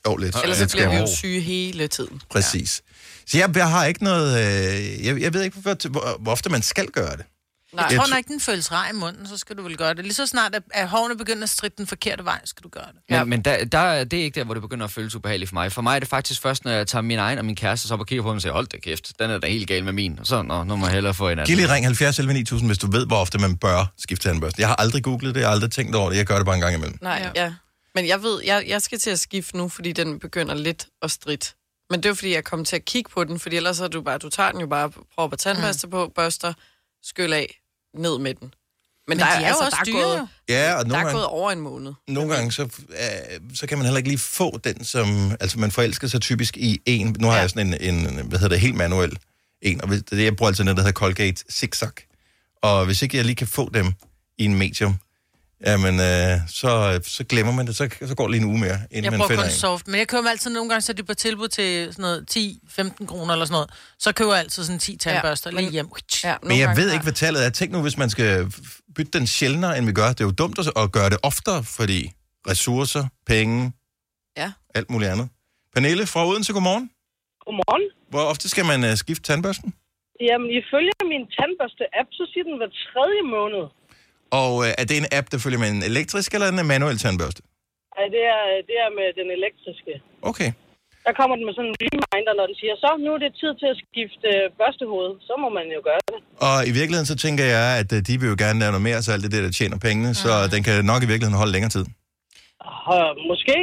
Jo, lidt. Ellers så bliver vi jo syge hele tiden. Præcis. Så jeg, jeg har ikke noget... Øh, jeg, jeg ved ikke, hvor, hvor, hvor ofte man skal gøre det. Nej, jeg tror tr- nok, den føles rar i munden, så skal du vel gøre det. Lige så snart, at, at hårene begynder at stritte den forkerte vej, skal du gøre det. Men, ja. men der, der, det er ikke der, hvor det begynder at føles ubehageligt for mig. For mig er det faktisk først, når jeg tager min egen og min kæreste op og kigger på dem og siger, hold da kæft, den er da helt gal med min. Og så, nå, nu må jeg hellere få en anden. Giv lige ring 70 11 9000, hvis du ved, hvor ofte man bør skifte tandbørste. Jeg har aldrig googlet det, jeg har aldrig tænkt over det. Jeg gør det bare en gang imellem. Nej, ja. ja. Men jeg ved, jeg, jeg skal til at skifte nu, fordi den begynder lidt at stritte. Men det er fordi jeg kom til at kigge på den, fordi ellers er du bare, du tager den jo bare, propper tandpasta på, børster, skyl af, ned med den. Men, Men der, de er, er jo altså, også der, er dyre, gået. Ja, og der nogle er gange, gået over en måned. nogle gange så, øh, så kan man heller ikke lige få den, som... Altså, man forelsker sig typisk i en... Nu har ja. jeg sådan en, en, hvad hedder det, helt manuel en, og det, jeg bruger altid noget, der hedder Colgate Zigzag. Og hvis ikke jeg lige kan få dem i en medium, jamen, øh, så, så glemmer man det. Så, så går det lige en uge mere, inden Jeg man bruger finder kun en. soft, men jeg køber altid nogle gange, så de på tilbud til sådan noget 10-15 kroner eller sådan noget. Så køber jeg altid sådan 10 tandbørster ja, lige hjem. Ja, Men jeg ved ikke, hvad tallet er. Tænk nu, hvis man skal bytte den sjældnere, end vi gør. Det er jo dumt at at gøre det oftere, fordi ressourcer, penge, Ja. alt muligt andet. Pernille fra Odense, godmorgen. Godmorgen. Hvor ofte skal man uh, skifte tandbørsten? Jamen, ifølge min tandbørste-app, så siger den hver tredje måned. Og uh, er det en app, der følger med en elektrisk eller en manuel tandbørste? Ej, det er, det er med den elektriske. Okay. Der kommer den med sådan en reminder, når den siger, så nu er det tid til at skifte øh, børstehoved. Så må man jo gøre det. Og i virkeligheden så tænker jeg, at uh, de vil jo gerne lave noget mere, så alt det der, der tjener pengene, så den kan nok i virkeligheden holde længere tid. Uh, måske,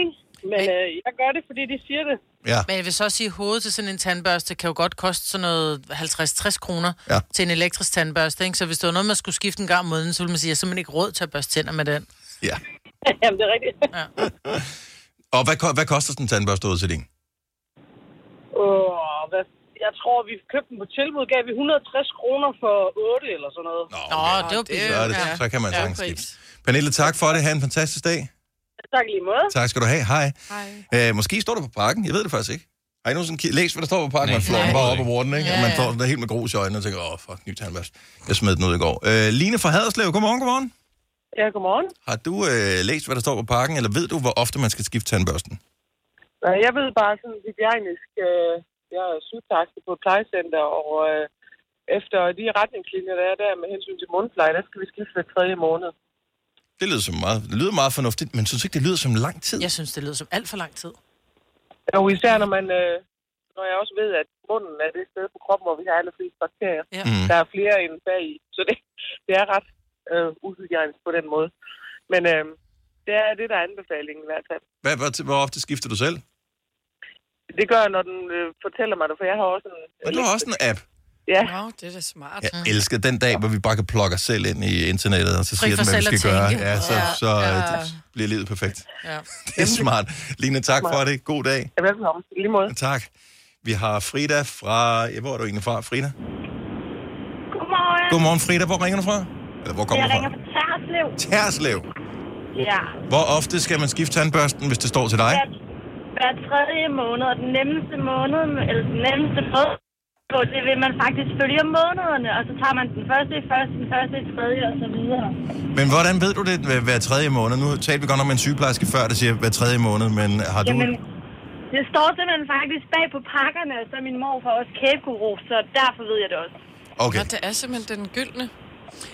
men øh, jeg gør det, fordi de siger det. Ja. Men jeg vil så også sige, at hovedet til sådan en tandbørste kan jo godt koste sådan noget 50-60 kroner ja. til en elektrisk tandbørste. Ikke? Så hvis det var noget, man skulle skifte en gang om måneden, så ville man sige, at jeg simpelthen ikke råd til at børste tænder med den. Ja. *laughs* Jamen, det er rigtigt. Ja. *laughs* Og hvad, hvad koster sådan en tandbørste ud til din? Uh, hvad, jeg tror, vi købte den på tilbud, gav vi 160 kroner for 8 eller sådan noget. Nå, det var billigt. Så, er det, Ja. så kan man Ja, sagtens skifte. Pernille, tak for det. Ha' en fantastisk dag. Tak lige måde. Tak skal du have. Hej. Hej. Øh, måske står der på pakken. Jeg ved det faktisk ikke. Har I nogensinde ki- læst, hvad der står på pakken? Man flår den bare op bruger den, ikke? Ja, Ja, man står der helt med grus i øjnene og tænker, åh, fuck, ny tandbørste. Jeg smed den ud i går. Øh, Line fra Haderslev, godmorgen, godmorgen. Ja, godmorgen. Har du øh, læst, hvad der står på pakken, eller ved du, hvor ofte man skal skifte tandbørsten? Nej, jeg ved bare sådan hygiejnisk, øh, jeg er sygeplejerske på et plejecenter, og øh, efter de retningslinjer, der er der med hensyn til mundpleje, der skal vi skifte hver tredje måned. Det lyder, som meget, det lyder meget fornuftigt, men synes ikke, det lyder som lang tid? Jeg synes, det lyder som alt for lang tid. Og især når man, øh, når jeg også ved, at munden er det sted på kroppen, hvor vi har allerflest bakterier. Ja. Mm. Der er flere end bag i, så det, det er ret øh, uhygiejnisk på den måde. Men øh, det er det, der er anbefalingen i hvert fald. Hvad, hvor, hvor ofte skifter du selv? Det gør jeg, når den øh, fortæller mig det, for jeg har også en... Men du har også en app. Ja. Nå, det er da smart. Jeg elsker den dag, hvor vi bare kan plukke os selv ind i internettet, og så Fri siger den, hvad vi skal gøre. Ja, så, Ja. så Ja. ja. bliver livet perfekt. Ja. *laughs* Det er smart. Line, tak for det. God dag. Ja, velkommen. I lige måde. Tak. Vi har Frida fra... Ja, hvor er du egentlig fra, Frida? Godmorgen. Godmorgen, Frida. Hvor ringer du fra? Eller hvor kommer jeg du ringer fra? fra Tærslev. Tærslev. Ja. Hvor ofte skal man skifte tandbørsten, hvis det står til dig? Hver, hver tredje måned, og den nemmeste måned, eller den nemmeste måde, på, det vil man faktisk følge om månederne, og så tager man den første i første, den første i tredje, og så videre. Men hvordan ved du det hver, hver tredje måned? Nu talte vi godt om en sygeplejerske før, der siger hver tredje måned, men har du... Jamen, det står simpelthen faktisk bag på pakkerne, og så min morfar også kæbeguru, så derfor ved jeg det også. Okay. Nå, det er simpelthen den gyldne.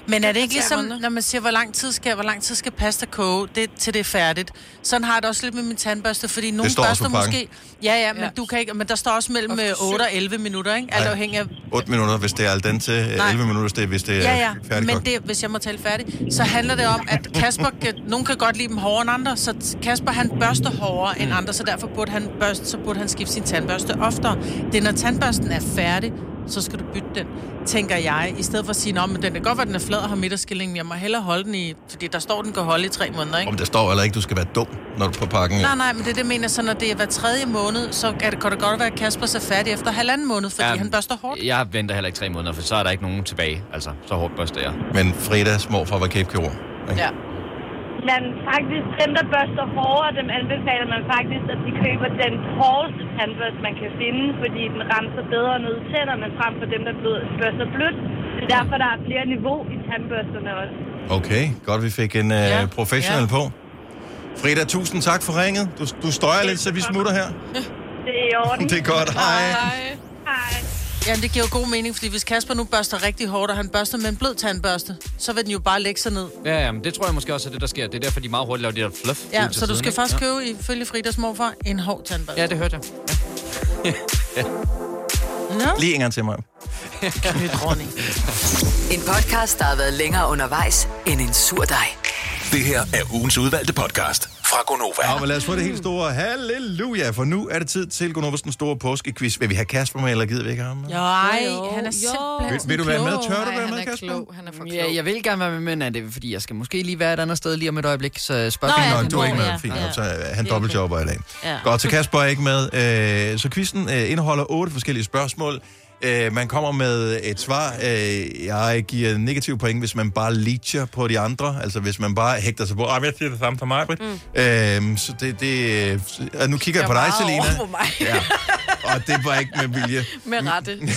Men er det ikke ligesom, når man siger, hvor lang tid skal, hvor lang tid skal pasta koge, det, til det er færdigt? Sådan har jeg det også lidt med min tandbørste, fordi nogle står også børster måske... Ja, ja, men, Ja. du kan ikke, men der står også mellem øh, 8 og 11 minutter, ikke? Alt afhængig af... 8 minutter, hvis det er al den til. Nej. 11 minutter, hvis det, hvis det er Ja, ja, færdigt men det, hvis jeg må tale færdigt, så handler det om, at Kasper, kan, nogen kan godt lide dem hårdere end andre, så Kasper han børster hårdere end andre, så derfor burde han, børste, så burde han skifte sin tandbørste oftere. Det er, når tandbørsten er færdig, så skal du bytte den, tænker jeg, i stedet for at sige, "Nå, men den kan godt være, den er flad og har midterskilling, men jeg må hellere holde den i, fordi der står, den kan holde i tre måneder, ikke? Om der står heller ikke, du skal være dum, når du er på pakken. Nej, nej, men det det, mener, så når det er hver tredje måned, så kan det, kan det godt være, at Kasper er færdig efter halvanden måned, fordi ja, han børster hårdt. Jeg venter heller ikke tre måneder, for så er der ikke nogen tilbage. Altså, så hårdt børster jeg. Men Fredas morfar var kæbekirurg. Ja. Men faktisk, dem, der børster hårdere, dem anbefaler man faktisk, at de køber den hårdeste tandbørste, man kan finde, fordi den renser bedre ned i tænderne, frem for dem, der blød- børster blødt. Det er derfor, der er flere niveau i tandbørsterne også. Okay, godt vi fik en uh, Ja. professional Ja. på. Frida, tusind tak for ringet. Du, du støjer lidt, så vi smutter her. Det er i orden. *laughs* Det er godt. Hej. Hej. Jamen, det giver jo god mening, fordi hvis Kasper nu børster rigtig hårdt, og han børster med en blød tandbørste, så vil den jo bare lægge sig ned. Ja, ja, men det tror jeg måske også er det, der sker. Det er derfor, de meget hurtigt laver det der fluff. Ja, så du siden, skal ikke? faktisk ja. købe, ifølge Fridas morfar, en hård tandbørste. Ja, det hørte jeg. *laughs* Nå? Lige en gang til mig. *laughs* En podcast, der har været længere undervejs end en sur dej. Det her er ugens udvalgte podcast fra Gonova. Ja, men lad os få det helt store halleluja, for nu er det tid til Gunovas den store påskequiz. Vil vi have Kasper med, eller gider vi ikke have ham med? Nej, han er simpelthen Vil, vil du være med? Tør du være med, Kasper? Klog. Han er for klog. Ja, jeg vil gerne være med, men er det fordi, jeg skal måske lige være et andet sted lige om et øjeblik, så Nå, spørgsmålet ja, du er ikke med. Fint, så er han dobbeltjobber i dag. Ja. Godt, så Kasper er ikke med. Øh, Så quizzen øh, indeholder otte forskellige spørgsmål. Øh, Man kommer med et svar. Øh, Jeg giver negativ point, hvis man bare leacher på de andre. Altså hvis man bare hægter sig på, ah, jeg siger det samme for mig, Britt. Mm. Så det, det, øh, nu kigger jeg på dig, Selina. Over mig. Ja. Og det var ikke med vilje. *laughs* Med rette. *laughs*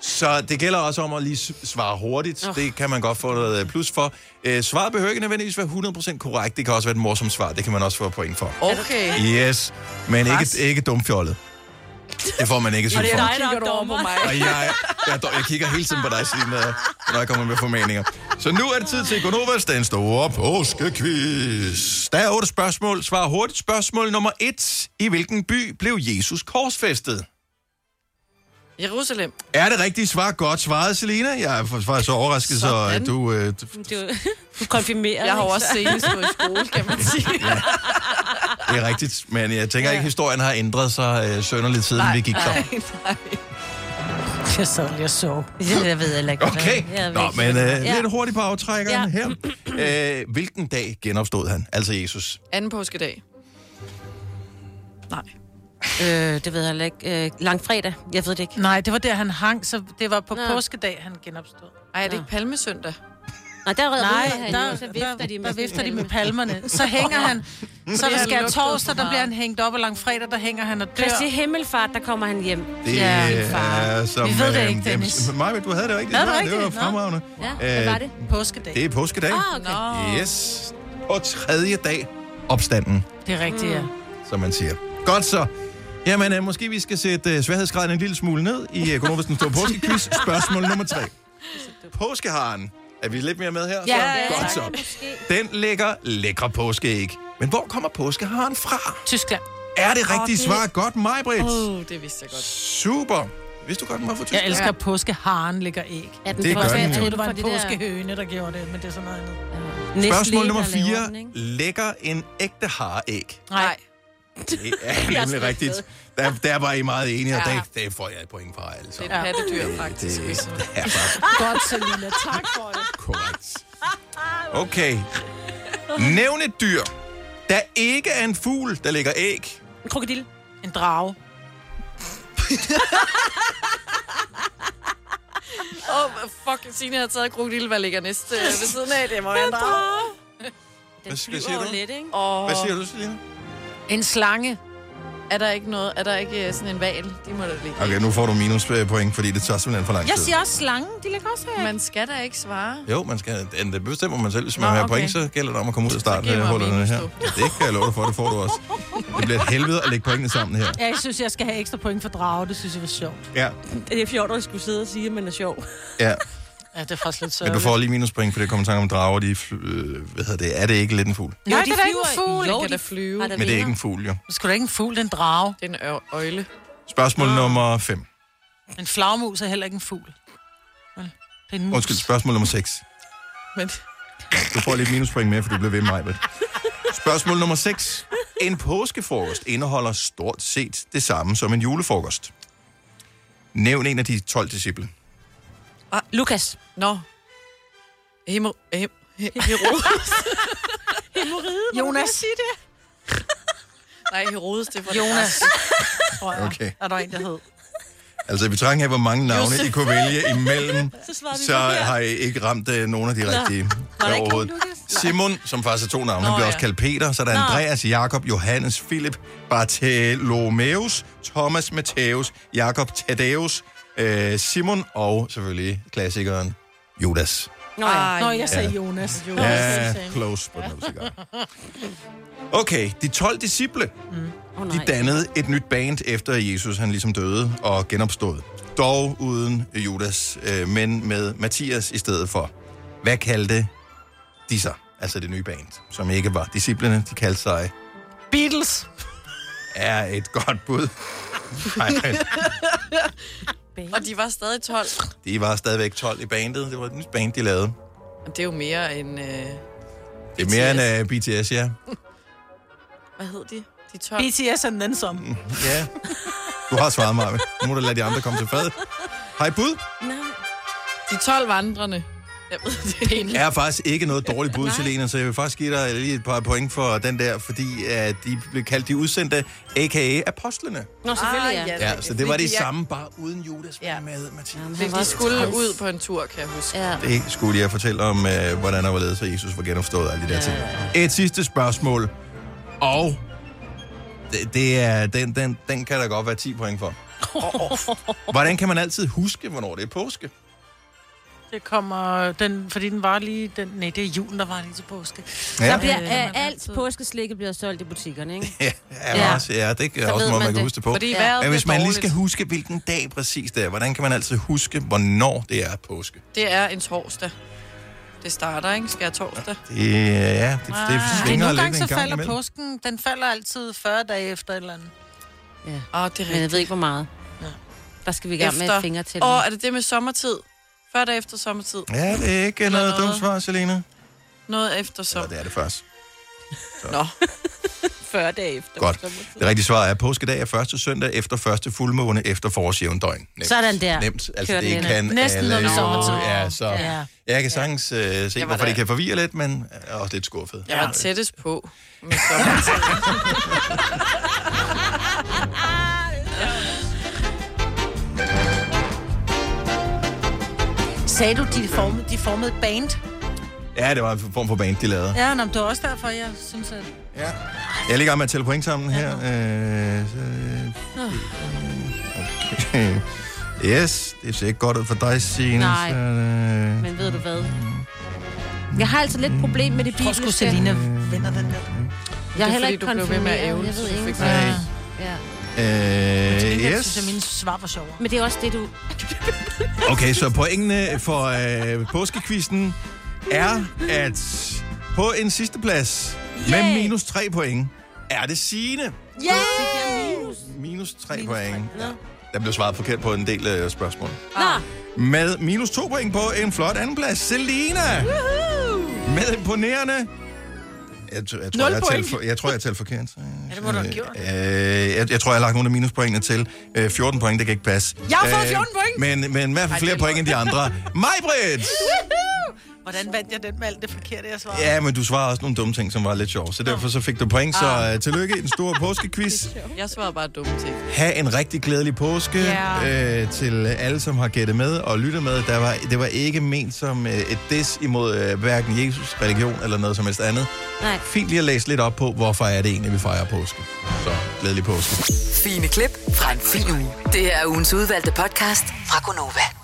Så det gælder også om at lige svare hurtigt. Åh. Det kan man godt få noget plus for. Øh, svaret behøver ikke nødvendigvis være 100% korrekt. Det kan også være et morsomt svar. Det kan man også få point for. Okay. Yes, men ikke, Pres. ikke dumfjollet. Det får man ikke Og syv det er for. dig, der er over på mig. Og jeg, jeg, jeg kigger hele tiden på dig, Signe, når jeg kommer med formaninger. Så nu er det tid til Gonovas, den store påskequiz. Der er otte spørgsmål. Svar hurtigt. Spørgsmål nummer et. I hvilken by blev Jesus korsfæstet? Jerusalem. Er det rigtige svar godt svaret, Selina? Jeg er faktisk så overrasket, så Sådan. at du... Øh, du- Du, konfirmerer. Jeg har også senest gået i skole, kan man sige. Det er rigtigt, men jeg tænker ikke, at historien har ændret sig øh, sønderligt siden vi gik der. Nej, nej. Jeg sad lige og så. Ja, jeg ved heller ikke. Okay, Jeg Nå, ikke, men øh, er. lidt hurtigt på aftrækkeren Ja. her. Øh, hvilken dag genopstod han, altså Jesus? Anden påskedag. Øh, det ved jeg heller ikke. Øh, langfredag. Jeg ved det ikke. Nej, det var der, han hang, så det var på Nå. påskedag, han genopstod. Ej, er det ikke palmesøndag? Nej, der redder Nej, han der, så vifter de med, der vifter de med palmerne. Så hænger han. *laughs* Så der Det skal torsdag, der bliver han hængt op, og langfredag, der hænger han og dør. Kristi Himmelfart, der kommer han hjem. Det Ja, er som... Vi ved det øh, ikke, Dennis. Maja, du havde det rigtigt. Havde svar. rigtigt? Det var Nå. fremragende. Ja, hvad var det? Påskedag. Det er påskedag. Ah, okay. Yes. Og tredje dag, opstanden, Det er rigtigt, ja. som man siger. Godt så. Jamen, øh, måske vi skal sætte øh, sværhedsgraden en lille smule ned i øh, Gunnarves den store påskequiz. *laughs* Spørgsmål nummer tre. Påskeharen. Er vi lidt mere med her? Ja, så? ja, Godt så. Den lægger lækre påskeæg. Men hvor kommer påskeharen fra? Tyskland. Er det rigtigt det- svar? Godt, mig, Britt. Åh, oh, det vidste jeg godt. Super. Vidste du godt, den var fra Jeg Tyskland? elsker, at påskeharen lægger æg. Ja, den Det gør Jeg den jo. troede, det var en påskehøne, der gjorde det, men det er sådan noget andet. Spørgsmål Nestlé, nummer der laver 4. den, ikke? Lægger en ægte haræg? Nej. Det er *laughs* nemlig rigtigt. Der, der var I meget enige, og det, det får jeg et point fra alle Det sammen. er et pattedyr, faktisk. Det, det er faktisk Godt, Selina. Tak for det. korrekt. Okay. Nævn et dyr, der ikke er en fugl, der lægger æg. En krokodil. En drage. Åh, oh, fuck, Signe har taget krokodil, hvad ligger næste øh, ved siden af? Det må være en drage. *laughs* Hvad skal- siger du? lidt, ikke? Og Hvad siger du, Selina? En slange. er der ikke noget, er der ikke øh, sådan en val? De må da ligge. Okay, nu får du minuspoint, fordi det tager simpelthen for lang Jeg tid. siger også slange. De ligger også her. Man skal da ikke svare. Jo, man skal, det bestemmer man selv. Hvis man Nå, have okay. point, så gælder det om at komme ud af giv mig starthullerne her. minus, Det kan jeg love dig for, det får du også. Det bliver et helvede at lægge pointene sammen her. Ja, jeg synes, jeg skal have ekstra point for drage. Det synes jeg var sjovt. Ja, Det er fjort, at skulle sidde og sige, at man er sjov. ja. *laughs* Ja, det er faktisk lidt Men sørgeligt. du får lige minuspoint, for det kommer tanke om drager. De, fly- øh, hvad hedder det? Er det ikke lidt en fugl? Nej, det er de da ikke en fugl. Jo, Den kan de da flyve. Men det er ikke en fugl, jo. Det sgu da ikke en fugl, det er en drage. Det er en ø- øjle. Spørgsmål nummer 5. En flagmus er heller ikke en fugl. Vel, Det er en mus. Undskyld, spørgsmål nummer 6. Men Du får lidt minuspoint med, for du bliver ved mig. Med. Spørgsmål nummer 6. En påskefrokost indeholder stort set det samme som en julefrokost. Nævn en af de 12 disciple. Ah, Lukas. Nå. Hemo... Hem, he, Herodes. *laughs* Jonas. Sige det. *laughs* Nej, Herodes, det var det Jonas. første. Tror jeg. Okay. Er der en, der hed? Altså, i betragtning af, hvor mange navne Josef. I kunne vælge imellem, *laughs* Så vi så har I ikke ramt uh, nogen af de rigtige Var der ikke overhovedet. Simon, som faktisk er to navne, han Nå, bliver ja. også kaldt Peter, så er der Nå. Andreas, Jakob, Johannes, Philip, Bartholomeus, Thomas, Matthæus, Jakob, Thaddeus, øh, Simon og selvfølgelig klassikeren Judas. Nå ja. Nå, jeg sagde Ja. Jonas. Ja, close, but no cigar. *laughs* Okay, de 12 disciple, Oh, de dannede et nyt band efter Jesus, han ligesom døde og genopstod. Dog uden Judas, øh, men med Mathias i stedet for. Hvad kaldte de sig? Altså det nye band, som ikke var disciplene, de kaldte sig Beatles. er et godt bud. *laughs* Nej, *laughs* Og de var stadig 12. de var stadigvæk 12 i bandet. Det var et nyt band, de lavede. Og det er jo mere end... Øh, Det er mere end uh, BTS, ja. hvad hed de? De 12. BTS and then some. Ja. Du har svaret mig. Nu må du lade de andre komme til fad. Hej bud. Nej. De 12 vandrende. Jeg ved, det er er faktisk ikke noget dårligt bud, Selena, så jeg vil faktisk give dig lige et par point for den der, fordi at de blev kaldt de udsendte, a.k.a. apostlene. Nå, selvfølgelig, Ah, ja. ja. Ja, så det var det samme, bare uden Judas Ja. ja. med, Mathias. Var de skulle træls. ud på en tur, kan jeg huske. Ja. Det skulle jeg fortælle om, øh, hvordan der var ledet, så Jesus var genopstået og alle de der ting. Et sidste spørgsmål, og det, det er, den, den, den kan der godt være 10 point for. *laughs* Hvordan kan man altid huske, hvornår det er påske? Det kommer, den, fordi den var lige, den, nej, det er julen, der var lige til påske. Ja. Der bliver, Øh, alt påskeslikket bliver solgt i butikkerne, ikke? *laughs* Ja, ja. Også, ja det er Så også ved måde, man man kan det. huske det på. Fordi Ja. Men hvis man lige skal huske, hvilken dag præcis det er, hvordan kan man altid huske, hvornår det er påske? Det er en torsdag. Det starter, ikke? Skal jeg torsdag? Det, ja, det, det, Det er svinger nogle lidt gange, så en gang falder imellem. påsken, den falder altid 40 dage efter et eller andet. Ja. Åh, det er Men jeg ved ikke, hvor meget. Ja. Der skal vi i gang med et finger til. Åh, er det det med sommertid? Før der efter sommertid? Ja, det er ikke noget noget. dumt svar, Selina. Noget efter sommer. det er det først. Nå. *laughs* 40 dage efter. Godt. Det rigtige svar er, at påskedag er første søndag efter første fuldmåne efter forårsjævndøgn. Nemt. Sådan der. Nemt. Altså, Kør den det ind. kan Næsten alle. noget sommertid. Ja, så Ja. jeg kan sagtens uh, se, Jeg hvorfor det kan forvirre lidt, men er også lidt skuffet. Jeg var tættest på med sommertid. *laughs* Sagde du, de formede, de formede et band? Ja, det var en form for band, de lavede. Ja, nå, men det var også derfor, jeg synes, at... Ja. Jeg er gang med at tælle point sammen her. Øh, så, okay. Yes, det ser ikke godt ud for dig, Signe. Nej. Så, øh, Men ved du hvad? Jeg har altså lidt problem med det Jeg tror sgu, bibelske. Selina vinder den der. Jeg er Det er heller ikke du blev ved med at konfirmeret. Jeg ved ikke. Nej. Ja. Øh, yes. synes jeg, mine svar var sjovere. Men det er også det, du... Okay, så pointene for øh, påskekvisten er, at på en sidste plads med Yay! minus 3 point er det Signe. Ja! Minus 3 point. Ja. Der blev svaret forkert på en del øh, spørgsmål. Ah. Med minus to point på en flot andenplads. Selina! Med imponerende... Jeg, jeg, tror, jeg, talt for, jeg tror, jeg talte forkert. Ja, det må du have gjort. Øh, jeg, jeg tror, jeg har lagt nogle af minuspointene til. Øh, 14 point, det kan ikke passe. Jeg har fået Øh, 14 point. Men, men i hvert fald flere point end de andre. *laughs* Majbrit! Hvordan vandt jeg den med alt det forkerte, jeg svarede? Ja, men du svarede også nogle dumme ting, som var lidt sjove. Så derfor så fik du point. Så Ah. uh, tillykke i den store *laughs* påskequiz. Jeg svarede bare dumme ting. Ha' en rigtig glædelig påske Ja. øh, til alle, som har gættet med og lyttet med. Der var, det var ikke ment som øh, et diss imod øh, hverken Jesus, religion eller noget som helst andet. Nej. Fint lige at læse lidt op på, hvorfor er det egentlig, vi fejrer påske. Så glædelig påske. Fine klip fra en fin uge. Det her er ugens udvalgte podcast fra Gonova.